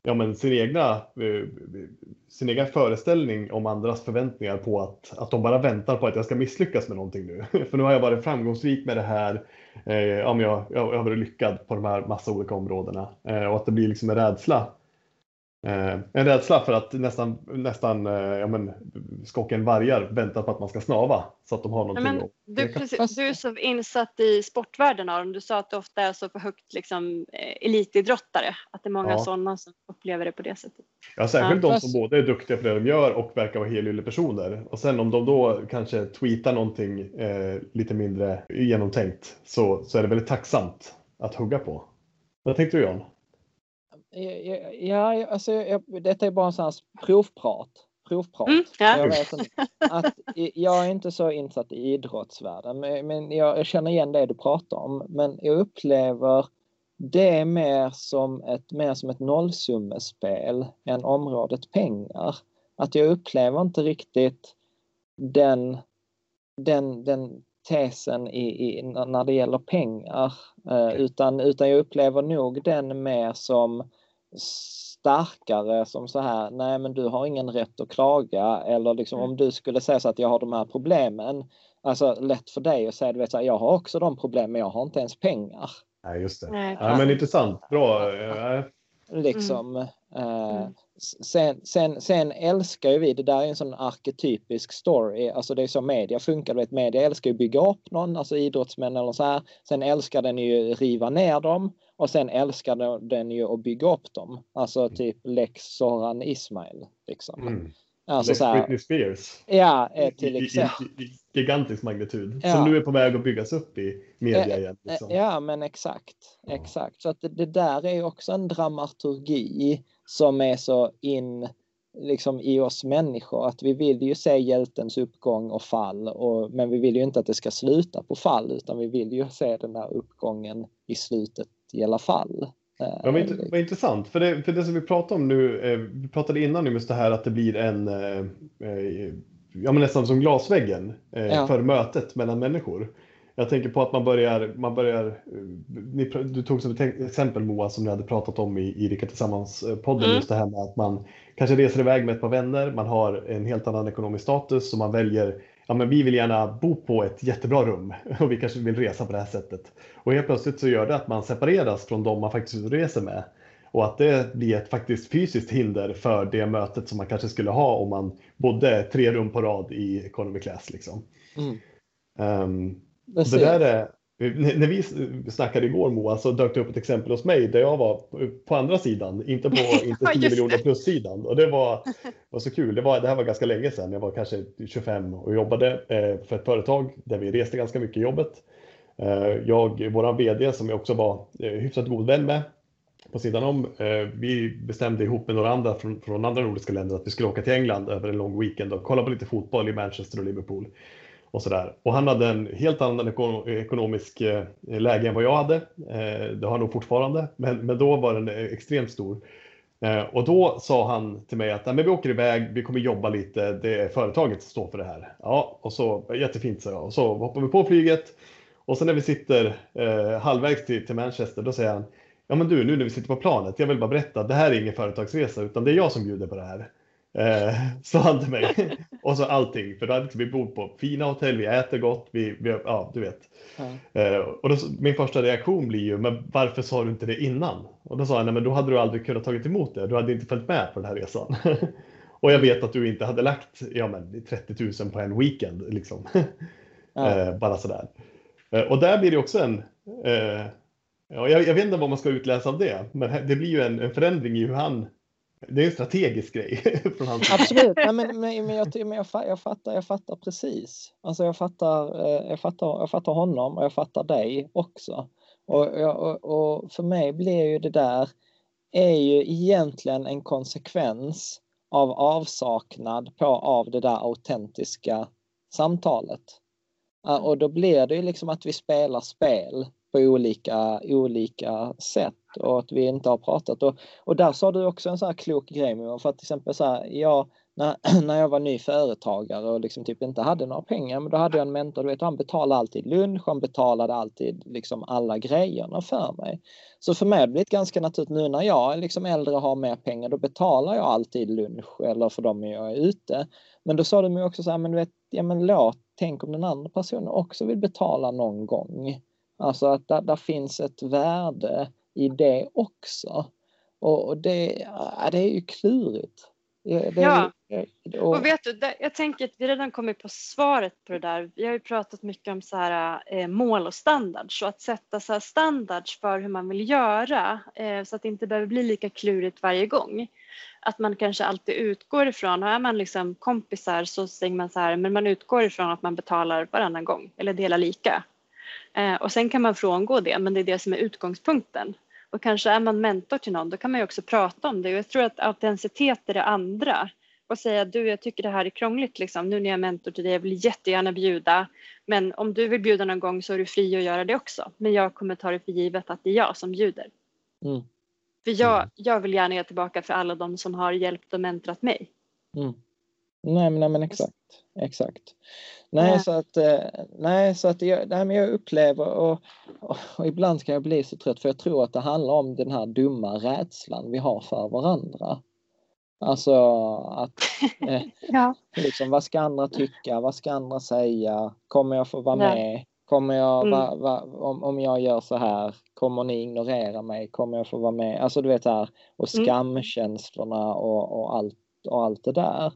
ja, men sin, egna, eh, sin egen föreställning om andras förväntningar på att, att de bara väntar på att jag ska misslyckas med någonting nu. För nu har jag varit framgångsrik med det här. Eh, ja, men jag, jag, jag har varit lyckad på de här massa olika områdena eh, och att det blir liksom en rädsla Eh, en rädsla för att nästan, nästan eh, ja, men, skocken vargar väntar på att man ska snava så att de har någonting men, att... Du, precis, du är så insatt i sportvärlden Aron, du sa att det ofta är så för högt liksom, eh, elitidrottare, att det är många ja. sådana som upplever det på det sättet. Ja, särskilt ja. de som både är duktiga på det de gör och verkar vara helylle personer. Och sen om de då kanske tweetar någonting eh, lite mindre genomtänkt så, så är det väldigt tacksamt att hugga på. Vad tänkte du Jan? Ja, alltså, jag, detta är bara en sån här provprat. provprat. Mm, ja. jag, vet att, jag är inte så insatt i idrottsvärlden, men, men jag, jag, känner igen det du pratar om. Men jag upplever det mer som ett, mer som ett nollsummespel än området pengar. Att jag upplever inte riktigt den, den, den tesen i, i, när det gäller pengar. Eh, utan, utan jag upplever nog den mer som starkare som så här, nej men du har ingen rätt att klaga eller liksom mm. om du skulle säga så att jag har de här problemen, alltså lätt för dig att säga, du vet så här, jag har också de problemen men jag har inte ens pengar. Nej just det. Nej, ja, men intressant, bra. Liksom. Mm. Uh, sen, sen, sen älskar ju vi, det där är en sån arketypisk story, alltså det är så media funkar, du vet media älskar ju bygga upp någon, alltså idrottsmän eller så här. Sen älskar den ju riva ner dem och sen älskar den ju att bygga upp dem. Alltså mm. typ Lex Soran Ismail. Liksom. Mm. Alltså, Lex Britney Spears. Ja, eh, till exempel. I, i, i, gigantisk magnitud. Ja. Som nu är på väg att byggas upp i media igen. Liksom. Ja, men exakt. Exakt. Så att det, det där är också en dramaturgi som är så in liksom i oss människor att vi vill ju se hjältens uppgång och fall och, men vi vill ju inte att det ska sluta på fall utan vi vill ju se den där uppgången i slutet i alla fall. Ja, vad, vad intressant, för det, för det som vi pratade om nu, eh, vi pratade innan om just det här att det blir en, eh, eh, ja men nästan som glasväggen ja. för mötet mellan människor. Jag tänker på att man börjar, man börjar ni, du tog som exempel Moa som ni hade pratat om i, i Rika Tillsammans-podden, mm. just det här med att man kanske reser iväg med ett par vänner, man har en helt annan ekonomisk status och man väljer ja, men vi vill gärna bo på ett jättebra rum och vi kanske vill resa på det här sättet. Och helt plötsligt så gör det att man separeras från de man faktiskt reser med. Och att det blir ett faktiskt fysiskt hinder för det mötet som man kanske skulle ha om man bodde tre rum på rad i economy class. Liksom. Mm. Um, det där är, när vi snackade igår Moa så dök det upp ett exempel hos mig där jag var på andra sidan, inte på inte 10 miljoner plus sidan. Och det var, var så kul. Det, var, det här var ganska länge sedan. Jag var kanske 25 och jobbade eh, för ett företag där vi reste ganska mycket i jobbet. Eh, jag, våran VD som jag också var eh, hyfsat god vän med på sidan om. Vi bestämde ihop med några andra från, från andra nordiska länder att vi skulle åka till England över en lång weekend och kolla på lite fotboll i Manchester och Liverpool och sådär. Och han hade en helt annan ekonomisk eh, läge än vad jag hade. Eh, det har han nog fortfarande, men, men då var den extremt stor. Eh, och då sa han till mig att men vi åker iväg, vi kommer jobba lite, det är företaget som står för det här. Ja, och så jättefint sa jag. Och så hoppar vi på flyget och sen när vi sitter eh, halvvägs till, till Manchester, då säger han Ja men du, nu när vi sitter på planet, jag vill bara berätta, det här är ingen företagsresa utan det är jag som bjuder på det här. Eh, sa han till mig. och så allting, för då hade vi bor på fina hotell, vi äter gott, vi, vi ja du vet. Ja. Eh, och då, min första reaktion blir ju, men varför sa du inte det innan? Och då sa han, nej men då hade du aldrig kunnat tagit emot det, du hade inte följt med på den här resan. och jag vet att du inte hade lagt ja, men, 30 000 på en weekend, liksom. Ja. eh, bara sådär. Eh, och där blir det också en eh, Ja, jag, jag, vet inte vad man ska utläsa av det, men det blir ju en, en förändring i hur han det är en strategisk grej från hans Absolut, Nej, men, men, men, jag, men jag, jag, fattar, jag fattar precis. Alltså jag fattar, eh, jag, fattar, jag fattar honom och jag fattar dig också. Och, och, och för mig blir ju det där är ju egentligen en konsekvens av avsaknad på av det där autentiska samtalet. Och då blir det ju liksom att vi spelar spel på olika, olika sätt och att vi inte har pratat. Och, och där sa du också en sån här klok grej för att till exempel så här, jag, när, när jag var ny företagare och liksom typ inte hade några pengar, men då hade jag en mentor, du vet, han betalade alltid lunch, han betalade alltid liksom alla grejerna för mig. Så för mig har det blivit ganska naturligt nu när jag är liksom äldre och har mer pengar, då betalar jag alltid lunch eller för dem jag är ute. Men då sa du mig också så här, men du vet, ja men låt, tänk om den andra personen också vill betala någon gång. Alltså att där, där finns ett värde i det också. Och, och det, ja, det är ju klurigt. Det, det, ja, och, och vet du, jag tänker att vi redan kommit på svaret på det där. Vi har ju pratat mycket om så här, eh, mål och standards och att sätta så standards för hur man vill göra eh, så att det inte behöver bli lika klurigt varje gång. Att man kanske alltid utgår ifrån, och är man liksom kompisar så säger man så här, men man utgår ifrån att man betalar varannan gång eller delar lika. Eh, och sen kan man frångå det, men det är det som är utgångspunkten. Och kanske är man mentor till någon, då kan man ju också prata om det. Och jag tror att autenticitet är det andra. Och säga du, jag tycker det här är krångligt liksom. Nu när jag är mentor till dig, jag vill jättegärna bjuda. Men om du vill bjuda någon gång så är du fri att göra det också. Men jag kommer ta det för givet att det är jag som bjuder. Mm. För jag, jag vill gärna ge tillbaka för alla de som har hjälpt och mentorat mig. Mm. Nej, men, nej, men exakt. Exakt. Nej, ja. så att, eh, nej, så att jag, nej, men jag upplever och, och, och, ibland kan jag bli så trött för jag tror att det handlar om den här dumma rädslan vi har för varandra. Alltså att eh, ja. liksom, vad ska andra tycka, vad ska andra säga, kommer jag få vara med, kommer jag, mm. va, va, om, om jag gör så här, kommer ni ignorera mig, kommer jag få vara med, alltså du vet här och mm. skamkänslorna och, och, allt, och allt det där.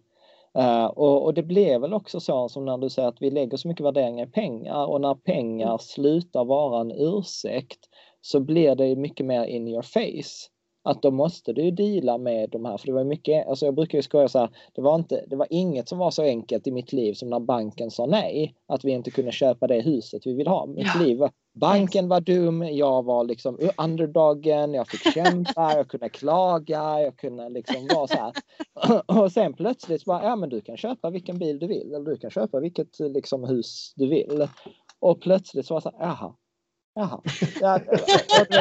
Uh, och, och, det blev väl också så som när du säger att vi lägger så mycket värderingar i pengar och när pengar mm. slutar vara en ursäkt så blir det mycket mer in your face att då måste du deala med de här. För det var mycket, alltså jag brukar ju skoja så här, det var, inte, det var inget som var så enkelt i mitt liv som när banken sa nej. Att vi inte kunde köpa det huset vi vill ha. Mitt ja. liv banken var dum, jag var liksom underdogen, jag fick kämpa, jag kunde klaga, jag kunde liksom vara så här. Och sen plötsligt bara, ja men du kan köpa vilken bil du vill eller du kan köpa vilket liksom hus du vill. Och plötsligt så var det så här, jaha, jaha. Ja, och,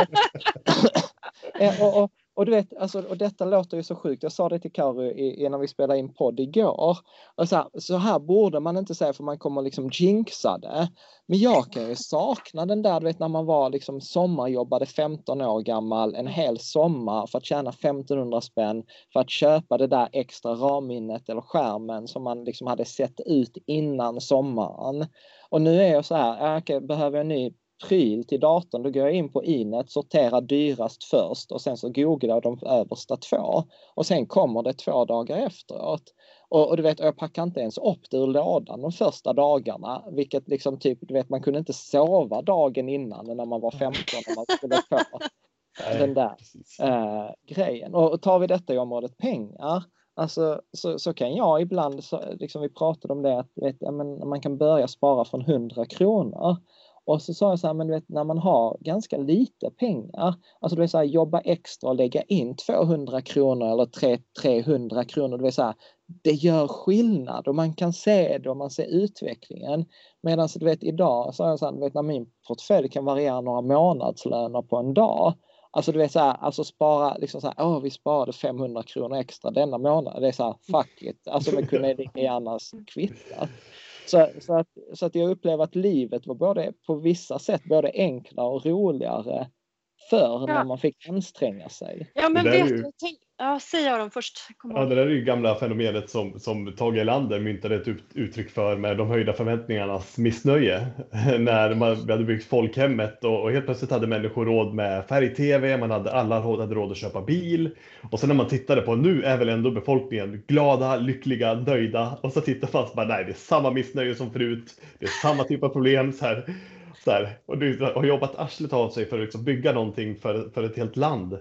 eh, och, och, och du vet, alltså, och detta låter ju så sjukt. Jag sa det till Karu innan vi spelade in podd igår. Och så, här, så här borde man inte säga för man kommer liksom jinxa det. Men jag kan ju sakna den där, du vet när man var liksom sommarjobbade 15 år gammal en hel sommar för att tjäna 1500 spänn för att köpa det där extra ramminnet eller skärmen som man liksom hade sett ut innan sommaren. Och nu är jag så här, äh, okay, behöver jag en ny pryl till datorn, då går jag in på Inet, sorterar dyrast först och sen så googlar jag de översta två. Och sen kommer det två dagar efteråt. Och, och, du vet, jag packar inte ens upp det ur lådan de första dagarna, vilket liksom typ, du vet, man kunde inte sova dagen innan när man var 15 och man skulle få den där äh, grejen. Och, och tar vi detta i området pengar, Alltså, så, så kan jag ibland, så, liksom vi pratade om det, att vet, ja, men man kan börja spara från 100 kronor. Och så sa jag så här, men du vet när man har ganska lite pengar, alltså du vet så här, jobba extra och lägga in 200 kronor eller 300 kronor, du vet så här, det gör skillnad och man kan se det och man ser utvecklingen. Medan du vet idag så jag så här, du vet när min portfölj kan variera några månadslöner på en dag. Alltså du vet så här, alltså spara liksom så här, åh vi sparade 500 kronor extra denna månad. Det är så här, fuck it, alltså det kunde lika gärna kvittat. Så, så, att, så att jag upplever att livet var både på vissa sätt både enklare och roligare förr ja. när man fick anstränga sig. Ja men vet du, tänk, Ja, säg Aron först. Ja, det där är ju gamla fenomenet som, som Tage Erlander myntade ett ut, uttryck för med de höjda förväntningarnas missnöje. När man, vi hade byggt folkhemmet och, och helt plötsligt hade människor råd med färg-tv, man hade, alla hade råd att köpa bil. Och sen när man tittade på nu är väl ändå befolkningen glada, lyckliga, nöjda. Och så tittar man och bara nej, det är samma missnöje som förut. Det är samma typ av problem. Så här, så här. Och du har jobbat arslet av sig för att liksom bygga någonting för, för ett helt land.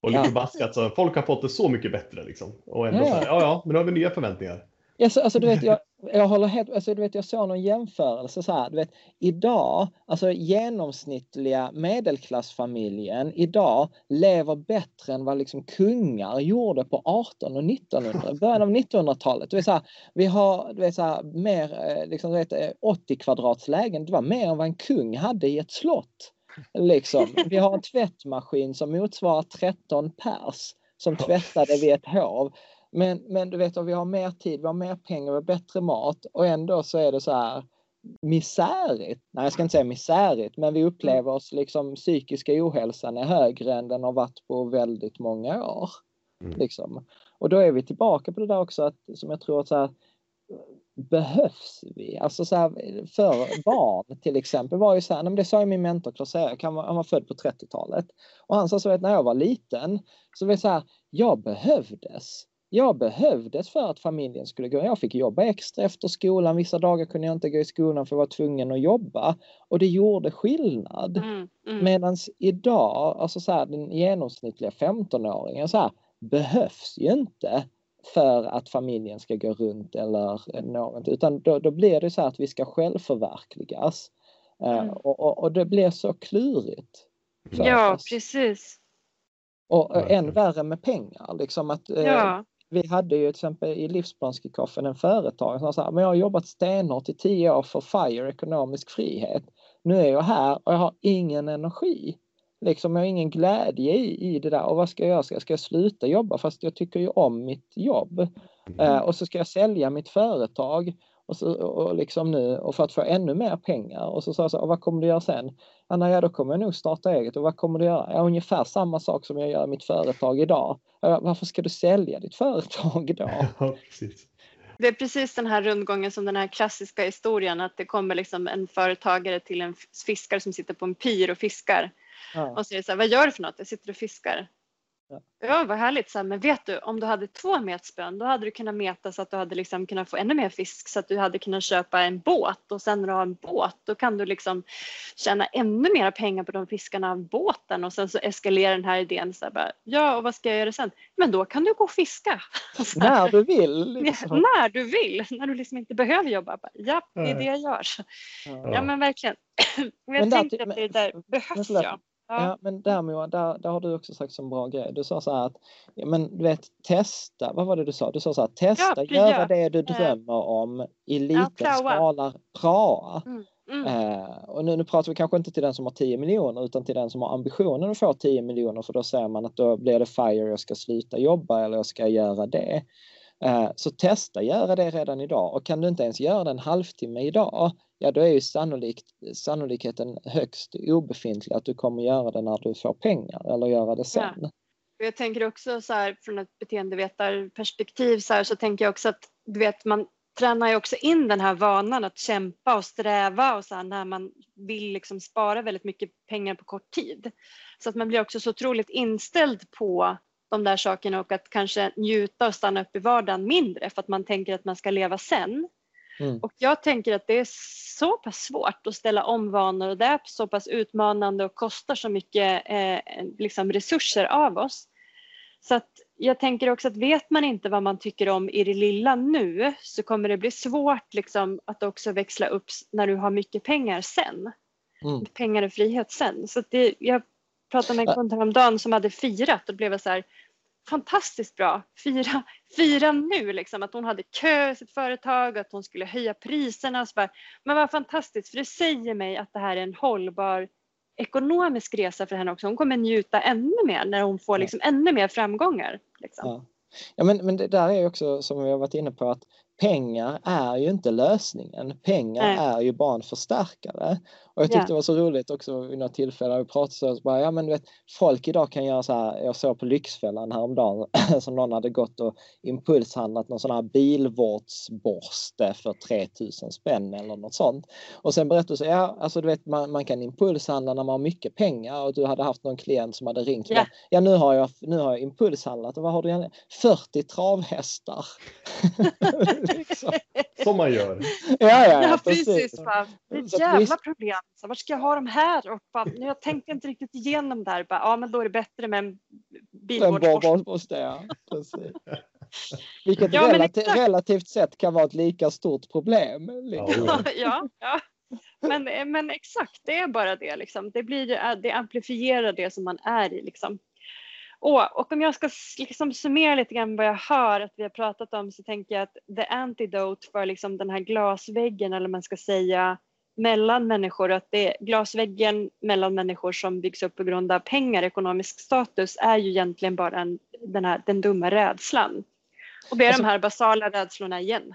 Och lite ja. baskat så folk har fått det så mycket bättre liksom. Och ändå ja, så här, ja ja, men nu har vi nya förväntningar. Yes, alltså, du vet, jag, jag håller helt, alltså, du vet, jag såg någon jämförelse så här, du vet, idag, alltså genomsnittliga medelklassfamiljen idag lever bättre än vad liksom kungar gjorde på 18 och 1900, början av 1900-talet. Du vet, så här, vi har, du vet, så här, mer, eh, liksom, du vet, 80 kvadratslägen, det var mer än vad en kung hade i ett slott. Liksom. Vi har en tvättmaskin som motsvarar 13 pers som tvättade vid ett hov. Men, men du vet, vi har mer tid, vi har mer pengar, vi har bättre mat och ändå så är det så här misärigt. Nej, jag ska inte säga misärigt, men vi upplever oss liksom psykiska ohälsan är högre än den har varit på väldigt många år. Mm. Liksom. Och då är vi tillbaka på det där också att, som jag tror att så här, behövs vi? Alltså så här, för barn till exempel var ju så här, det sa ju min mentor Claes Erik, han var, han var född på 30-talet. Och han sa så att när jag var liten så var det så här, jag behövdes. Jag behövdes för att familjen skulle gå. Jag fick jobba extra efter skolan. Vissa dagar kunde jag inte gå i skolan för jag var tvungen att jobba. Och det gjorde skillnad. Mm, mm. Medan idag, alltså så här, den genomsnittliga 15-åringen så här, behövs ju inte för att familjen ska gå runt eller något. Utan då, då blir det så att vi ska självförverkligas. Eh, mm. och, och, och, det blir så klurigt. Ja, oss. precis. Och, och än värre med pengar. Liksom att, eh, ja. Vi hade ju till exempel i Livsplansgikoffen en företag som sa men jag har jobbat stenhårt i tio år för FIRE, ekonomisk frihet. Nu är jag här och jag har ingen energi. Liksom, jag har ingen glädje i, i det där. Och vad ska jag göra? Ska, ska jag sluta jobba? Fast jag tycker ju om mitt jobb. Mm. Uh, och så ska jag sälja mitt företag. Och, så, och, liksom nu, och för att få ännu mer pengar. Och så sa jag så, vad kommer du göra sen? Ja, nej, då kommer jag nog starta eget. Och vad kommer du göra? Ja, ungefär samma sak som jag gör i mitt företag idag. Ja, varför ska du sälja ditt företag då? Ja, precis. Det är precis den här rundgången som den här klassiska historien att det kommer liksom en företagare till en fiskare som sitter på en pyr och fiskar Ja. Och säger så här, vad gör du för något? Jag sitter och fiskar. Ja, vad härligt. Så här, men vet du, om du hade två metspön då hade du kunnat meta så att du hade liksom kunnat få ännu mer fisk så att du hade kunnat köpa en båt och sen när du har en båt då kan du liksom tjäna ännu mer pengar på de fiskarna av båten och sen så eskalerar den här idén så här, bara, ja och vad ska jag göra sen? Men då kan du gå och fiska. när du vill. Liksom. Ja, när du vill, när du liksom inte behöver jobba. Bara, ja, det är det jag gör. Ja, men verkligen. Men jag tänkte att det där behövs ja. Ja. men där Moa, där, där har du också sagt en bra grej. Du sa så här att, ja, men du vet, testa, vad var det du sa? Du sa så här, testa, ja, göra det du drömmer om i liten ja, skala, praa. Mm. Mm. Uh, och nu, nu pratar vi kanske inte till den som har 10 miljoner utan till den som har ambitionen att få 10 miljoner för då säger man att då blir det FIRE, jag ska sluta jobba eller jag ska göra det. Uh, så testa göra det redan idag och kan du inte ens göra det en halvtimme idag, ja då är ju sannolikt, sannolikheten högst obefintlig att du kommer göra det när du får pengar eller göra det sen. Ja. Jag tänker också så här från ett beteendevetarperspektiv så här så tänker jag också att du vet man tränar ju också in den här vanan att kämpa och sträva och så här, när man vill liksom spara väldigt mycket pengar på kort tid. Så att man blir också så otroligt inställd på de där sakerna och att kanske njuta och stanna upp i vardagen mindre för att man tänker att man ska leva sen. Mm. Och jag tänker att det är så pass svårt att ställa om vanor och det är så pass utmanande och kostar så mycket eh, liksom resurser av oss. Så att jag tänker också att vet man inte vad man tycker om i det lilla nu så kommer det bli svårt liksom att också växla upp när du har mycket pengar sen. Mm. Pengar och frihet sen. Så det, jag pratade med en kund häromdagen som hade firat och blev så här fantastiskt bra. Fira, fira nu liksom att hon hade kö i sitt företag, att hon skulle höja priserna. Så bara, men vad fantastiskt för det säger mig att det här är en hållbar ekonomisk resa för henne också. Hon kommer njuta ännu mer när hon får liksom ännu mer framgångar. Liksom. Ja. ja men, men det där är också som vi har varit inne på att pengar är ju inte lösningen. Pengar Nej. är ju bara en förstärkare. Och jag tyckte ja. det var så roligt också vid något tillfälle vi pratade så, så bara, ja men du vet, folk idag kan göra så här, jag såg på Lyxfällan häromdagen som någon hade gått och impulshandlat någon sån här bilvårdsborste för 3000 spänn eller något sånt. Och sen berättade så, ja alltså du vet man, man kan impulshandla när man har mycket pengar och du hade haft någon klient som hade ringt. Ja, ja nu, har jag, nu har jag impulshandlat och vad har du? 40 travhästar. liksom. Som man gör. Ja, ja, ja precis. precis. Det är ett jävla problem. Så var ska jag ha de här? Och bara, jag tänkte inte riktigt igenom där. Bara, ja, men då är det bättre med en bilvårdsborste. Ja, Vilket ja, relativ, relativt sett kan vara ett lika stort problem. Liksom. Ja, ja, ja. Men, men exakt, det är bara det. Liksom. Det, blir, det amplifierar det som man är i. Liksom. Och, och om jag ska liksom summera lite grann vad jag hör att vi har pratat om så tänker jag att the antidote för liksom den här glasväggen eller man ska säga mellan människor, att det glasväggen mellan människor som byggs upp på grund av pengar, ekonomisk status, är ju egentligen bara en, den, här, den dumma rädslan. Och det är alltså, de här basala rädslorna igen.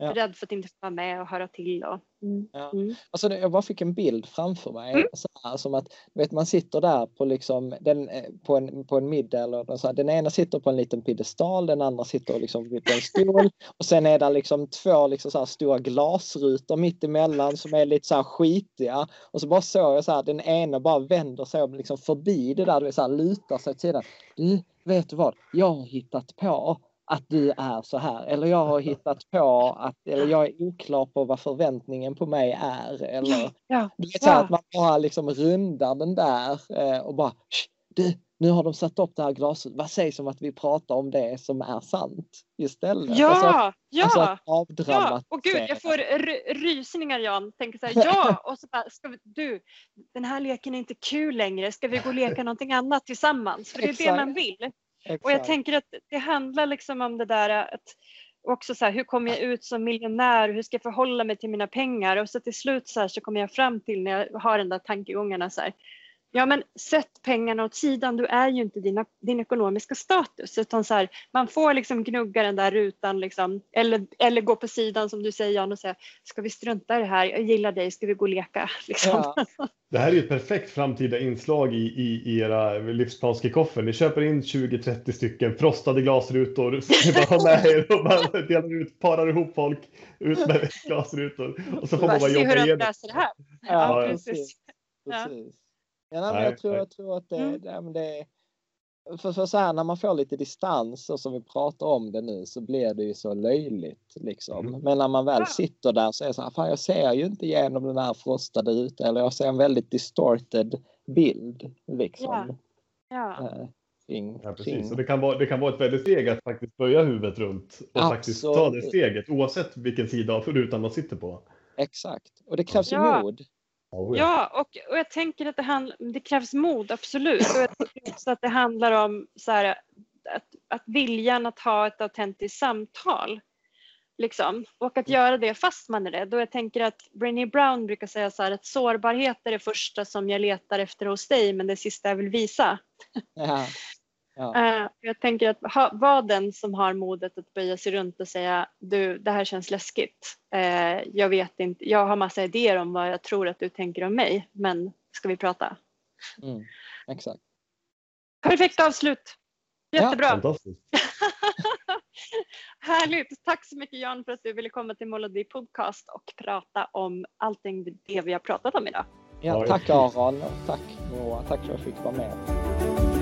Ja. Rädd för att inte få vara med och höra till. Och, mm. Ja. Mm. Alltså, jag bara fick en bild framför mig. Mm. Så här, som att vet, man sitter där på, liksom, den, eh, på, en, på en middag. Eller så här, den ena sitter på en liten piedestal, den andra sitter liksom vid en stol. och sen är det liksom två liksom så här stora glasrutor mitt emellan som är lite så här skitiga. Och så bara såg jag så här, den ena bara vänder sig liksom förbi det där, så här, lutar sig till sidan. Du, vet du vad? Jag har hittat på att du är så här. Eller jag har hittat på att, eller jag är oklar på vad förväntningen på mig är. Eller ja, du vet, så att man bara liksom rundar den där eh, och bara du, nu har de satt upp det här glaset. Vad sägs om att vi pratar om det som är sant istället? Ja, alltså, ja, alltså ja. Och gud, jag får rysningar Jan. Tänker så här, ja, och så bara, ska vi, du, den här leken är inte kul längre. Ska vi gå och leka någonting annat tillsammans? För det är Exakt. det man vill. Exakt. Och jag tänker att det handlar liksom om det där att också så här, hur kommer jag ut som miljonär? Hur ska jag förhålla mig till mina pengar? Och så till slut så, här, så kommer jag fram till när jag har den där tankegångarna så här, Ja men sätt pengarna åt sidan, du är ju inte dina, din ekonomiska status utan så här, man får liksom gnugga den där rutan liksom, eller, eller gå på sidan som du säger Jan och säga ska vi strunta i det här, jag gillar dig, ska vi gå och leka? Liksom. Ja. Det här är ju ett perfekt framtida inslag i, i, i era livsplanskickoffen. Ni köper in 20-30 stycken frostade glasrutor, ni bara har med er och bara delar ut, parar ihop folk ut med glasrutor. Och så får man bara jobba igenom. Se hur de löser det här. Ja, ja precis. precis. Ja. Ja, nej, men jag, tror, jag tror att det, mm. det, det för, för så här, när man får lite distans och som vi pratar om det nu så blir det ju så löjligt liksom. Mm. Men när man väl sitter där så är det så här, fan jag ser ju inte igenom den här frostade ute eller jag ser en väldigt distorted bild liksom. Ja. ja. Äh, kring, ja, precis. Och det, kan vara, det kan vara ett väldigt steg att faktiskt böja huvudet runt och Absolut. faktiskt ta det steget oavsett vilken sida av rutan man sitter på. Exakt, och det krävs ja. mod. Ja, och, och jag tänker att det, handl, det krävs mod, absolut. Och jag tycker också att det handlar om så här, att, att viljan att ha ett autentiskt samtal. Liksom. Och att göra det fast man är rädd. Och jag tänker att Brené Brown brukar säga så här att sårbarhet är det första som jag letar efter hos dig men det sista jag vill visa. Ja. Ja. Uh, jag tänker att ha, vara den som har modet att böja sig runt och säga du det här känns läskigt. Uh, jag vet inte, jag har massa idéer om vad jag tror att du tänker om mig men ska vi prata? Mm, exakt. Perfekt avslut. Jättebra. Ja. Härligt. Tack så mycket Jan för att du ville komma till Molody Podcast och prata om allting det vi har pratat om idag. Ja, tack Aron. Tack Moa. Tack för att jag fick vara med.